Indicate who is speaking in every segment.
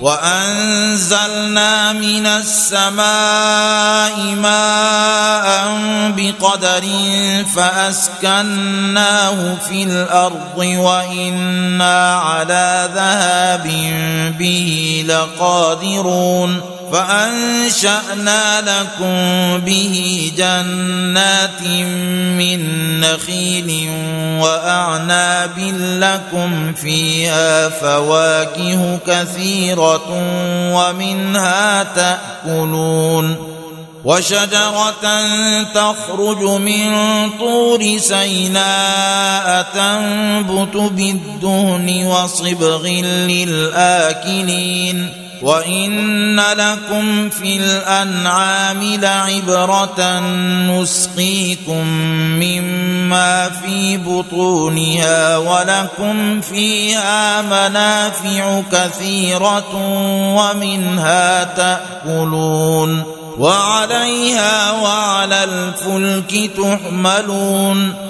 Speaker 1: وأنزلنا من السماء ماء بقدر فأسكناه في الأرض وإنا على ذهاب به لقادرون فأنشأنا لكم به جنات من نخيل واعناب لكم فيها فواكه كثيرة ومنها تأكلون وشجرة تخرج من طور سيناء تنبت بالدهن وصبغ للآكلين وان لكم في الانعام لعبره نسقيكم مما في بطونها ولكم فيها منافع كثيره ومنها تاكلون وعليها وعلى الفلك تحملون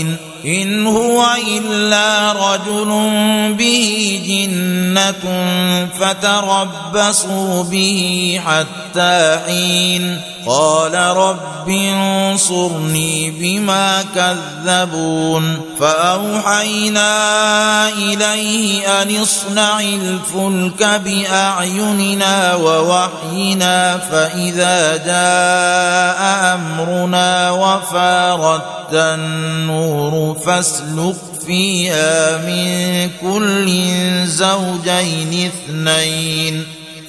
Speaker 1: الظالمين إن هو إلا رجل به جنة فتربصوا به حتى حين. قال رب انصرني بما كذبون. فأوحينا إليه أن اصنع الفلك بأعيننا ووحينا فإذا جاء أمرنا وفارت النور فاسلك فيها من كل زوجين اثنين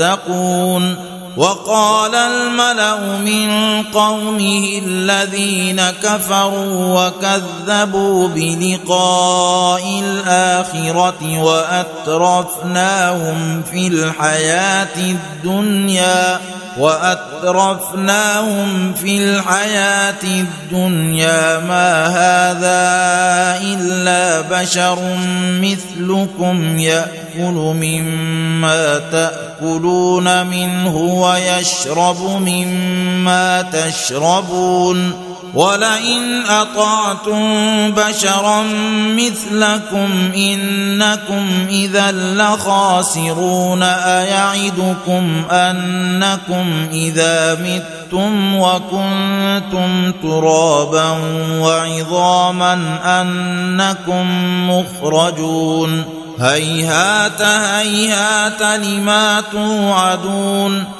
Speaker 1: تتقون وقال الملأ من قومه الذين كفروا وكذبوا بلقاء الآخرة وأترفناهم في الحياة الدنيا وأترفناهم في الحياة الدنيا ما هذا إلا بشر مثلكم يأكل مما تأكلون منه ويشرب مما تشربون ولئن أطعتم بشرا مثلكم إنكم إذا لخاسرون أيعدكم أنكم إذا متم وكنتم ترابا وعظاما أنكم مخرجون هيهات هيهات لما توعدون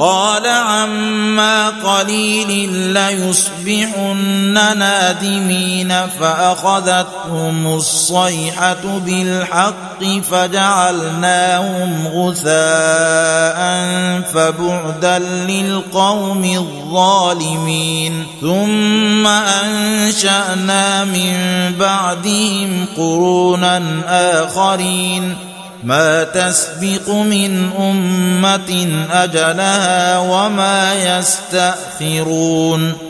Speaker 1: قال عما قليل ليصبحن نادمين فأخذتهم الصيحة بالحق فجعلناهم غثاء فبعدا للقوم الظالمين ثم أنشأنا من بعدهم قرونا آخرين ما تسبق من أمة أجلها وما يستأخرون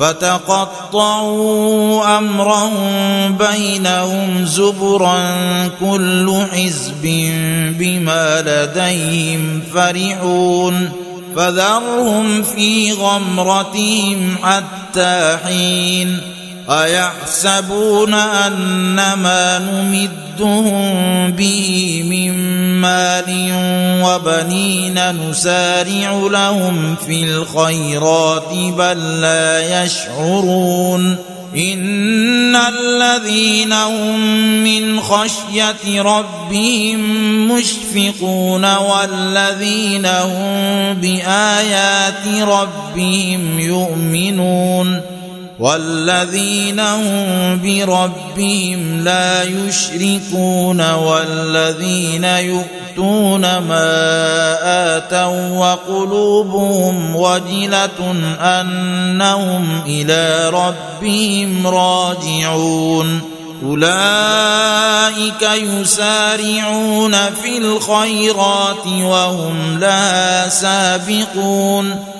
Speaker 1: فتقطعوا أمرهم بينهم زبرا كل حزب بما لديهم فرحون فذرهم في غمرتهم حتى حين أيحسبون ان ما نمدهم به من مال وبنين نسارع لهم في الخيرات بل لا يشعرون إن الذين هم من خشية ربهم مشفقون والذين هم بآيات ربهم يؤمنون والذين هم بربهم لا يشركون والذين يؤتون ما آتوا وقلوبهم وجلة أنهم إلى ربهم راجعون أولئك يسارعون في الخيرات وهم لا سابقون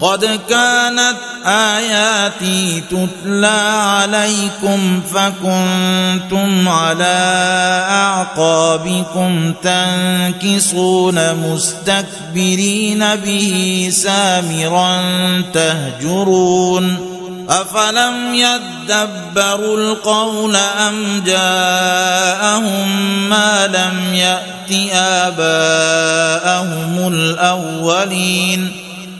Speaker 1: قد كانت آياتي تتلى عليكم فكنتم على أعقابكم تنكصون مستكبرين به سامرا تهجرون أفلم يدبروا القول أم جاءهم ما لم يأت آباءهم الأولين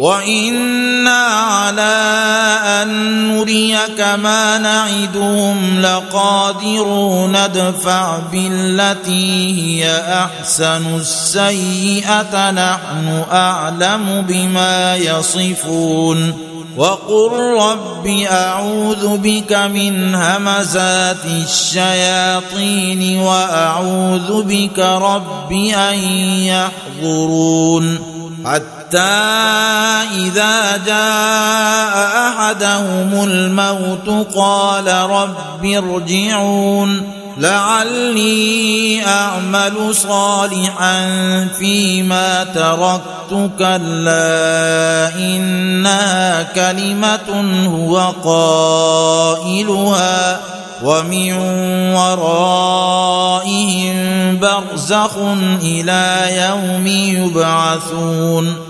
Speaker 1: وأنا على ان نريك ما نعدهم لقادرون ادفع بالتي هي احسن السيئه نحن اعلم بما يصفون وقل رب اعوذ بك من همزات الشياطين واعوذ بك رب ان يحضرون حتى حتى إذا جاء أحدهم الموت قال رب ارجعون لعلي أعمل صالحا فيما تركت كلا إنها كلمة هو قائلها. ومن ورائهم برزخ إلى يوم يبعثون.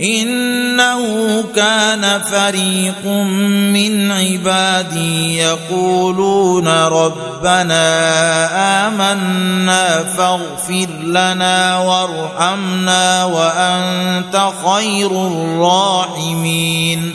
Speaker 1: إنه كان فريق من عبادي يقولون ربنا آمنا فاغفر لنا وارحمنا وأنت خير الراحمين.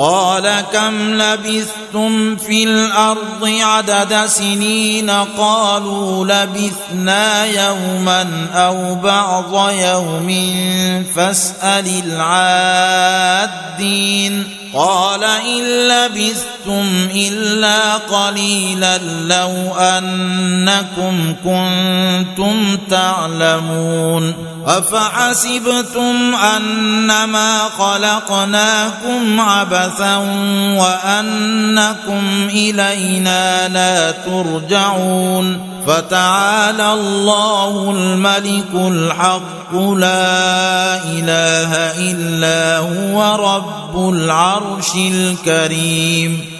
Speaker 1: قال كم لبثتم في الأرض عدد سنين قالوا لبثنا يوما أو بعض يوم فاسأل العادين قال إن لبثتم إلا قليلا لو أنكم كنتم تعلمون أفحسبتم أنما خلقناكم عبثا وأنكم إلينا لا ترجعون فتعالى الله الملك الحق لا إله إلا هو رب العرش الكريم.